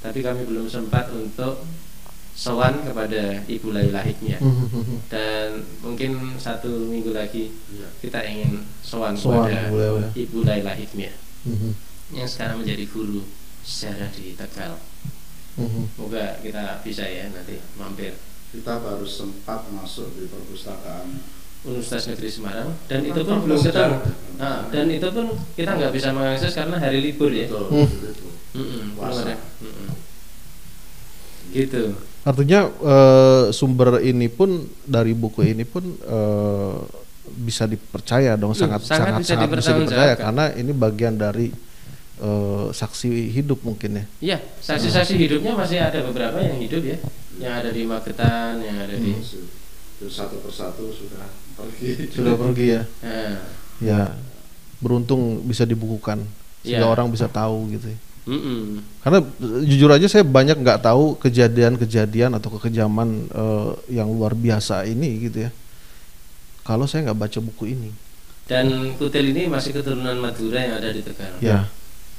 tapi kami belum sempat untuk sowan kepada Ibu Laila Mhm, mhm. dan mungkin satu minggu lagi Iya. kita ingin sowan Sowan kepada. Ibu Laila Hikmiah Mhm, yang sekarang menjadi guru sejarah di Tegal mhm. Moga kita bisa ya nanti mampir Kita baru sempat masuk di perpustakaan Universitas Negeri Semarang dan itu Kan pun belum sejarah. ketemu. Nah, dan itu pun kita nggak bisa mengakses karena hari libur ya. Betul, Hmm. belum Puasa. Mm-mm. Gitu. Artinya eh, sumber ini pun dari buku ini pun eh, bisa dipercaya dong Hmm, sangat sangat sangat bisa sangat bisa dipercaya karena ini bagian dari eh, saksi hidup mungkin ya. Iya, saksi-saksi hidupnya masih ada beberapa yang hidup ya, yang ada di Magetan, yang ada di. Satu persatu sudah pergi. Sudah pergi ya. Nah, Ya beruntung bisa dibukukan sehingga Iya. orang bisa tahu gitu. ya. Mm-mm. Karena eh, jujur aja saya banyak nggak tahu kejadian-kejadian atau kekejaman eh, yang luar biasa ini gitu ya. Kalau saya nggak baca buku ini, Dan Kutil ini masih keturunan Madura yang ada di Tegal. ya.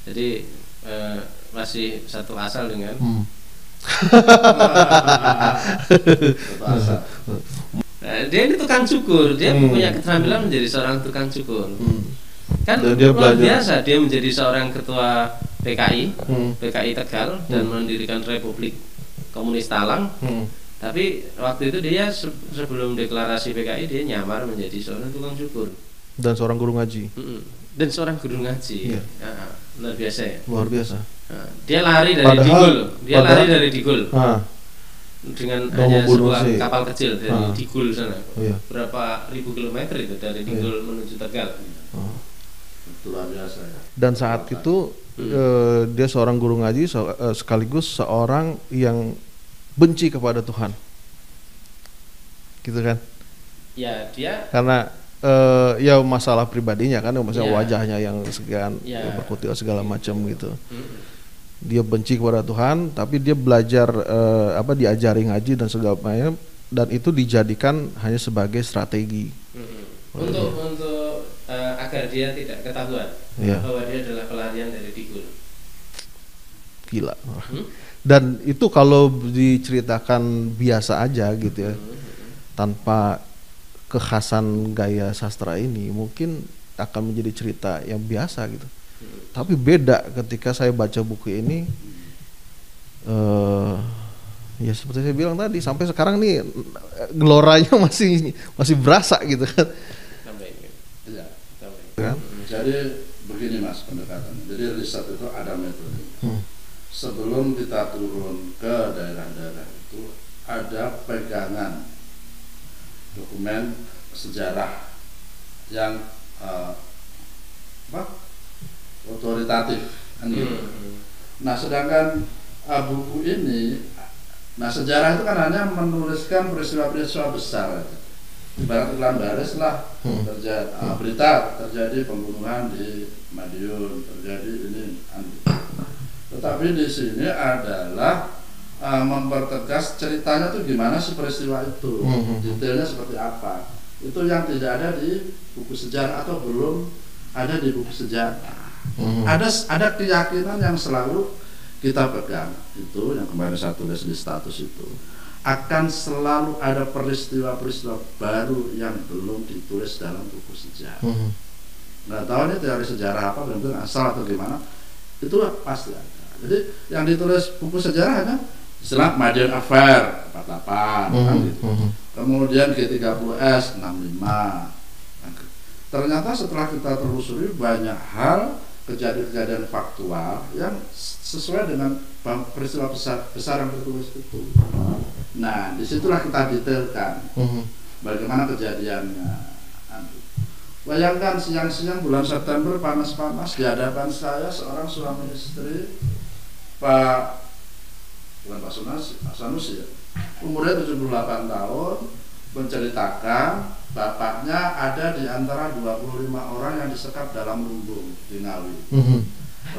Jadi eh, masih satu asal dengan Hmm. Satu asa. Nah, dia ini tukang cukur, dia Hmm. punya keterampilan menjadi seorang tukang cukur. Hmm. Kan Dan dia luar belajar. biasa dia menjadi seorang ketua PKI, Hmm. PKI Tegal dan mendirikan Republik Komunis Talang. Hmm. Tapi waktu itu dia se- sebelum deklarasi PKI dia nyamar menjadi seorang tukang cukur Dan seorang guru ngaji, Mm-mm. dan seorang guru ngaji. Iya. Ah, luar biasa ya. luar biasa. Ah, dia lari dari Padahal- Digul, dia padahal- lari dari Digul. Ah, dengan hanya sebuah si- kapal kecil dari Ah. Digul sana. Iya. Berapa ribu kilometer itu dari Digul menuju Tegal. itu luar biasa ya Dan saat itu eh, dia seorang guru ngaji se- eh, sekaligus seorang yang benci kepada Tuhan. Gitu kan? Ya, dia Karena eh, ya masalah pribadinya kan masalah Iya. wajahnya yang sekian Iya. berkutil segala macam gitu. Mm. Dia benci kepada Tuhan, tapi dia belajar eh, apa diajari ngaji dan segala macam dan itu dijadikan hanya sebagai strategi. Mm-mm. Untuk untuk agar dia tidak ketahuan Iya. bahwa dia adalah pelarian dari Digul. Gila. Hmm? Dan itu kalau diceritakan biasa aja gitu ya, tanpa kekhasan gaya sastra ini, mungkin akan menjadi cerita yang biasa gitu. Tapi beda ketika saya baca buku ini, eh ya seperti saya bilang tadi, sampai sekarang nih eh, geloranya masih masih berasa gitu kan. Sampai ini. iya Sampai ini. Kan? jadi begini mas pendekatannya jadi riset itu ada metode Hmm. sebelum kita turun ke daerah-daerah itu ada pegangan dokumen sejarah yang eh, apa otoritatif kan gitu. Hmm. Nah sedangkan eh, buku ini, nah sejarah itu kan hanya menuliskan peristiwa-peristiwa besar. aja. Ibarat iklan baris lah terjadi berita terjadi pembunuhan di Madiun, terjadi ini. anu. Tetapi di sini adalah eh, mempertegas ceritanya tuh gimana sih peristiwa itu, Mhm. detailnya seperti apa. Itu yang tidak ada di buku sejarah atau belum ada di buku sejarah ada ada keyakinan yang selalu kita pegang itu yang kemarin saya tulis di status itu akan selalu ada peristiwa-peristiwa baru yang belum ditulis dalam buku sejarah. Mhm. Nggak tahu ini teori sejarah apa, benar asal atau gimana, itu pasti ada. Jadi yang ditulis buku sejarah hanya istilah Madiun Affair 48, kan Mhm. gitu. Mhm. Kemudian G30S 65. Nah, ke- Ternyata setelah kita telusuri banyak hal kejadian-kejadian faktual yang sesuai dengan peristiwa besar, besar yang tertulis itu. Nah, di situlah kita detailkan Mhm. bagaimana kejadiannya. Bayangkan siang-siang bulan September panas-panas di hadapan saya seorang suami istri Pak bukan Pak Sanusi, Pak Sanusi ya. Umurnya 78 tahun menceritakan bapaknya ada di antara 25 orang yang disekap dalam lumbung di Ngawi. Mhm.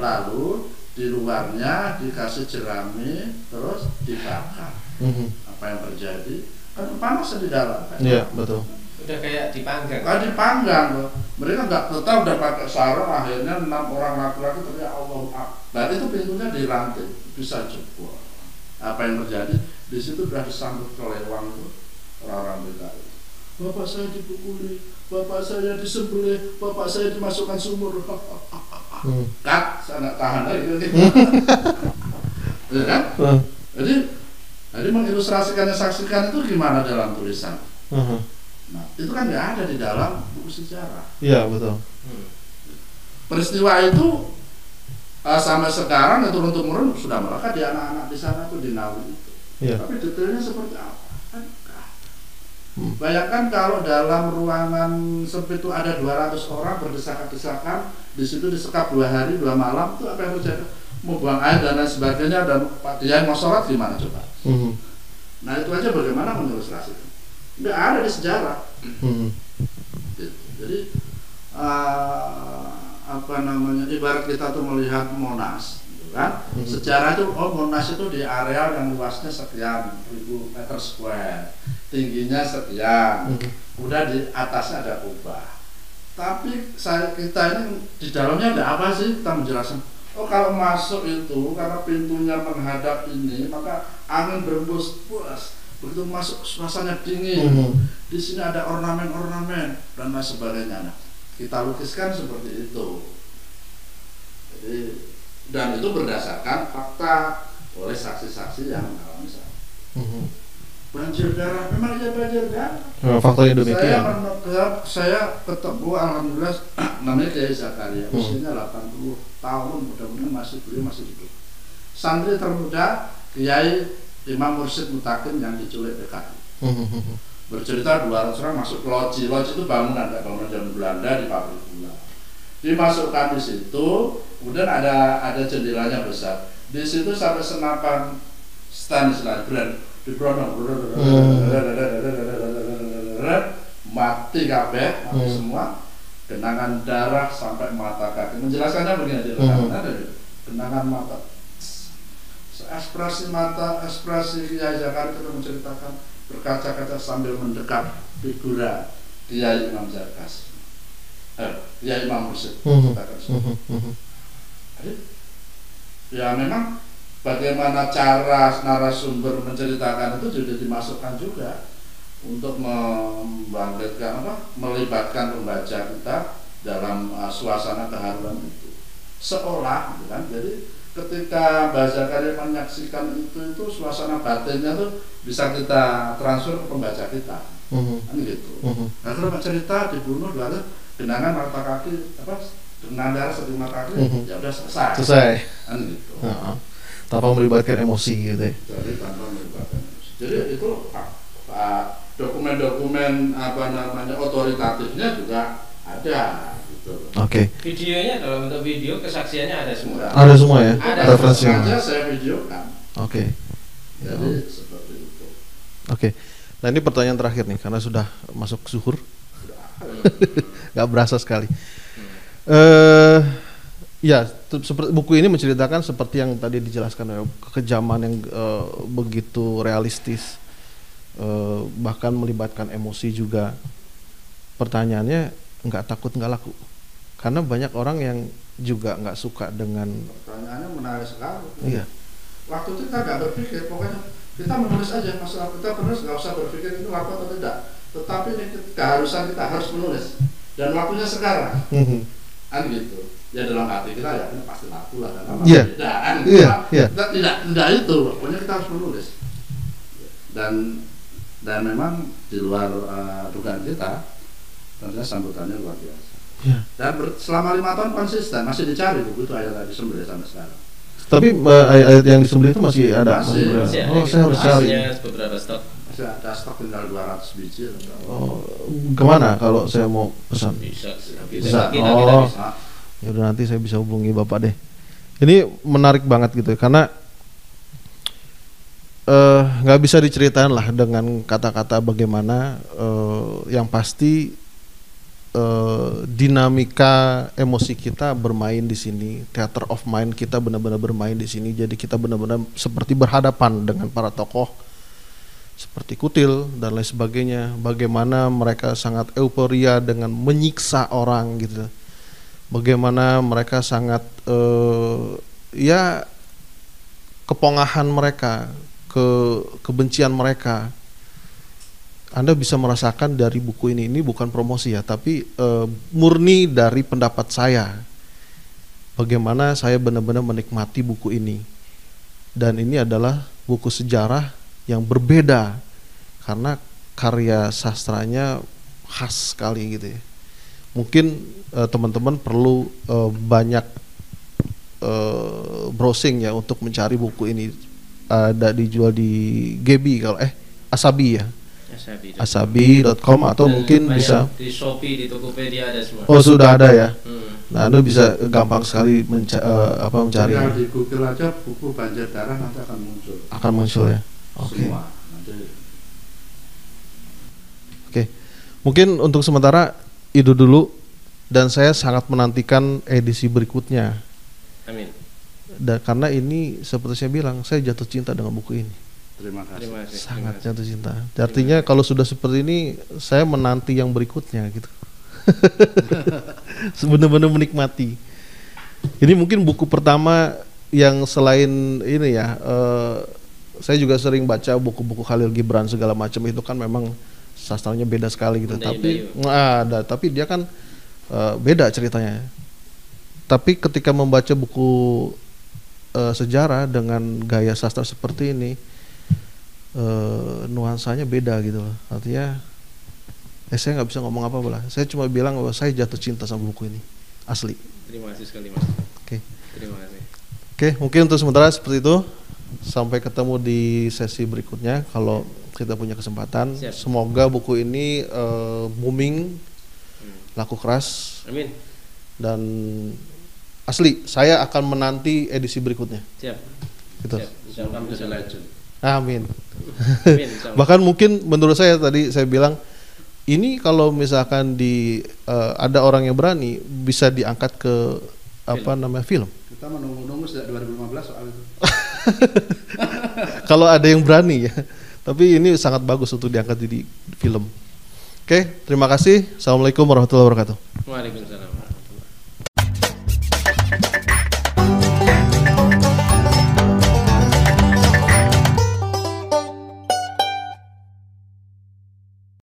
Lalu di luarnya dikasih jerami terus dibakar. Mhm. Apa yang terjadi? Kan panas di dalam. kan? Iya betul. Udah kayak dipanggang. Kan dipanggang loh. Mereka nggak tetap udah pakai sarung akhirnya enam orang laki-laki teriak Allah Akbar. Nah itu pintunya dirantai bisa jebol. Apa yang terjadi? Di situ sudah disambut kelewang tuh orang-orang PKI. Bapak saya dipukuli, bapak saya disembelih, bapak saya dimasukkan sumur. Mhm. Kat, saya nggak tahan lagi. ya kan? Mhm. Jadi, jadi mengilustrasikannya saksikan itu gimana dalam tulisan? Mhm. Nah, itu kan nggak ada di dalam buku sejarah. Iya betul. Hmm. Peristiwa itu eh, sampai sekarang ya turun temurun sudah melekat di anak-anak di sana tuh di Nawi itu. Iya. Tapi detailnya seperti apa? Kan. Hmm. Bayangkan kalau dalam ruangan sempit itu ada 200 orang berdesakan-desakan, di situ disekap dua hari dua malam itu apa yang terjadi? Mau buang air dan lain sebagainya dan Pak Dian mau sholat gimana coba? Mhm. Nah itu aja bagaimana mengilustrasikan? Nggak ada di sejarah. Gitu. Jadi eh, apa namanya ibarat kita tuh melihat Monas, gitu kan? Mhm. Sejarah itu oh Monas itu di areal yang luasnya sekian ribu meter square, tingginya sekian, Mhm. udah di atasnya ada kubah. Tapi saya kita ini di dalamnya ada apa sih? Kita menjelaskan. Oh kalau masuk itu karena pintunya menghadap ini maka angin berembus puas. Begitu masuk suasana dingin Mhm. di sini ada ornamen-ornamen dan lain sebagainya. Nah, kita lukiskan seperti itu. Jadi dan itu berdasarkan fakta oleh saksi-saksi yang mengalami saat Mhm. Banjir darah. Memang iya banjir darah. Faktornya Saya demikian. menegak, saya ketemu alhamdulillah namanya Kiai Zakaria Hmm. usianya 80 tahun mudah-mudahan masih beliau masih hidup. Santri termuda Kiai Imam Mursyid Mutakin yang diculik PKI Mhm. bercerita 200 orang masuk loji loji itu bangunan kayak bangunan zaman Belanda di pabrik gula dimasukkan di situ kemudian ada ada jendelanya besar di situ sampai senapan Stanislas brand di mati kabeh mati Hmm. semua. Genangan darah sampai mata kaki. Menjelaskannya begini di Hmm. ada genangan mata. Ekspresi mata ekspresi Kiai Zakaria itu menceritakan berkaca-kaca sambil mendekat figura Kiai Imam Zakas eh, Kiai Imam Mhm. Mhm. jadi, ya memang bagaimana cara narasumber menceritakan itu juga dimasukkan juga untuk membangkitkan apa melibatkan pembaca kita dalam uh, suasana keharuan itu seolah gitu kan jadi ketika baca karya menyaksikan itu itu suasana batinnya tuh bisa kita transfer ke pembaca kita Mhm. kan gitu Mhm. Nah kalau cerita dibunuh lalu genangan mata kaki apa genangan darah satu mata kaki Mhm. ya udah selesai. Selesai. Kan gitu. Heeh. Tanpa melibatkan emosi gitu ya. Jadi tanpa melibatkan. Jadi itu ah, ah, dokumen-dokumen apa namanya otoritatifnya juga ada gitu. Oke. Videonya dalam bentuk video kesaksiannya ada semua. Ada semua ya Ada. referensinya. Sengaja saya videokan. Oke. Jadi seperti itu. Oke. Nah ini pertanyaan terakhir nih karena sudah masuk zuhur. Gak berasa sekali. Eh ya seperti buku ini menceritakan seperti yang tadi dijelaskan ya, kekejaman yang eh, begitu realistis, eh, bahkan melibatkan emosi juga. Pertanyaannya nggak takut nggak laku, karena banyak orang yang juga nggak suka dengan Pertanyaannya menarik sekali. iya Waktu itu kita nggak berpikir, pokoknya kita menulis aja masalah kita menulis nggak usah berpikir itu laku atau tidak. Tetapi ini keharusan kita harus menulis dan waktunya sekarang. kan gitu ya dalam hati kita ya ini pasti laku lah karena Iya. tidak kan Iya, Kita- iya. kita tidak tidak itu pokoknya kita harus menulis dan dan memang di luar eh, dugaan kita tentunya sambutannya luar biasa Iya. dan ber- selama lima tahun konsisten masih dicari buku itu ayat tadi sembelih sampai sekarang tapi eh, ayat-ayat yang disembelih itu masih ada Masih. Masih ada oh saya harus cari beberapa stok masih ada stok tinggal 200 biji oh ke mana kalau saya mau pesan bisa Bisa. bisa kita, kita Oh. bisa. Ya udah nanti saya bisa hubungi bapak deh. Ini menarik banget gitu ya, karena eh, nggak bisa diceritain lah dengan kata-kata bagaimana eh, yang pasti eh, dinamika emosi kita bermain di sini theater of mind kita benar-benar bermain di sini. Jadi kita benar-benar seperti berhadapan dengan para tokoh seperti kutil dan lain sebagainya. Bagaimana mereka sangat euforia dengan menyiksa orang gitu bagaimana mereka sangat eh, ya kepongahan mereka ke kebencian mereka. Anda bisa merasakan dari buku ini ini bukan promosi ya tapi eh, murni dari pendapat saya. Bagaimana saya benar-benar menikmati buku ini. Dan ini adalah buku sejarah yang berbeda karena karya sastranya khas sekali gitu ya mungkin eh, teman-teman perlu eh, banyak eh, browsing ya untuk mencari buku ini. Ada dijual di Gebi kalau eh Asabi ya? Asabi. asabi.com atau mungkin banyak bisa di Shopee di Tokopedia ada semua. Oh sudah ada ya? Hmm. nah anda bisa gampang sekali menca- eh, apa mencari. Tinggal di Google aja buku banjir darah nanti akan muncul. Akan muncul ya? Oke. Nanti. Oke, mungkin untuk sementara itu dulu dan saya sangat menantikan edisi berikutnya. Amin Dan karena ini seperti saya bilang, saya jatuh cinta dengan buku ini. terima kasih terima kasih Sangat terima kasih. jatuh cinta. Artinya kalau sudah seperti ini, saya menanti yang berikutnya gitu. Sebenar-benar menikmati. Ini mungkin buku pertama yang selain ini ya, eh, saya juga sering baca buku-buku Khalil Gibran segala macam itu kan memang sastranya beda sekali gitu. Mendayu-dayu. tapi nah, ada, tapi dia kan eh, beda ceritanya. Tapi ketika membaca buku eh, sejarah dengan gaya sastra seperti ini, eh, nuansanya beda gitu loh. Artinya, eh saya nggak bisa ngomong apa lah. Saya cuma bilang bahwa saya jatuh cinta sama buku ini, asli. terima kasih sekali mas Oke. terima kasih Oke, mungkin untuk sementara seperti itu. Sampai ketemu di sesi berikutnya kalau kita punya kesempatan. Siap. Semoga buku ini eh, booming, laku keras Amin. dan asli saya akan menanti edisi berikutnya. Siap. Gitu. Siap. Insyaallah Bisa insyaallah. legend. Amin. Amin. Bahkan mungkin menurut saya tadi saya bilang ini kalau misalkan di eh, ada orang yang berani bisa diangkat ke apa namanya film. Kita menunggu-nunggu sejak 2015 soal itu. kalau ada yang berani ya. Tapi ini sangat bagus untuk diangkat di, film. Oke, terima kasih. Assalamualaikum warahmatullahi wabarakatuh. Waalaikumsalam.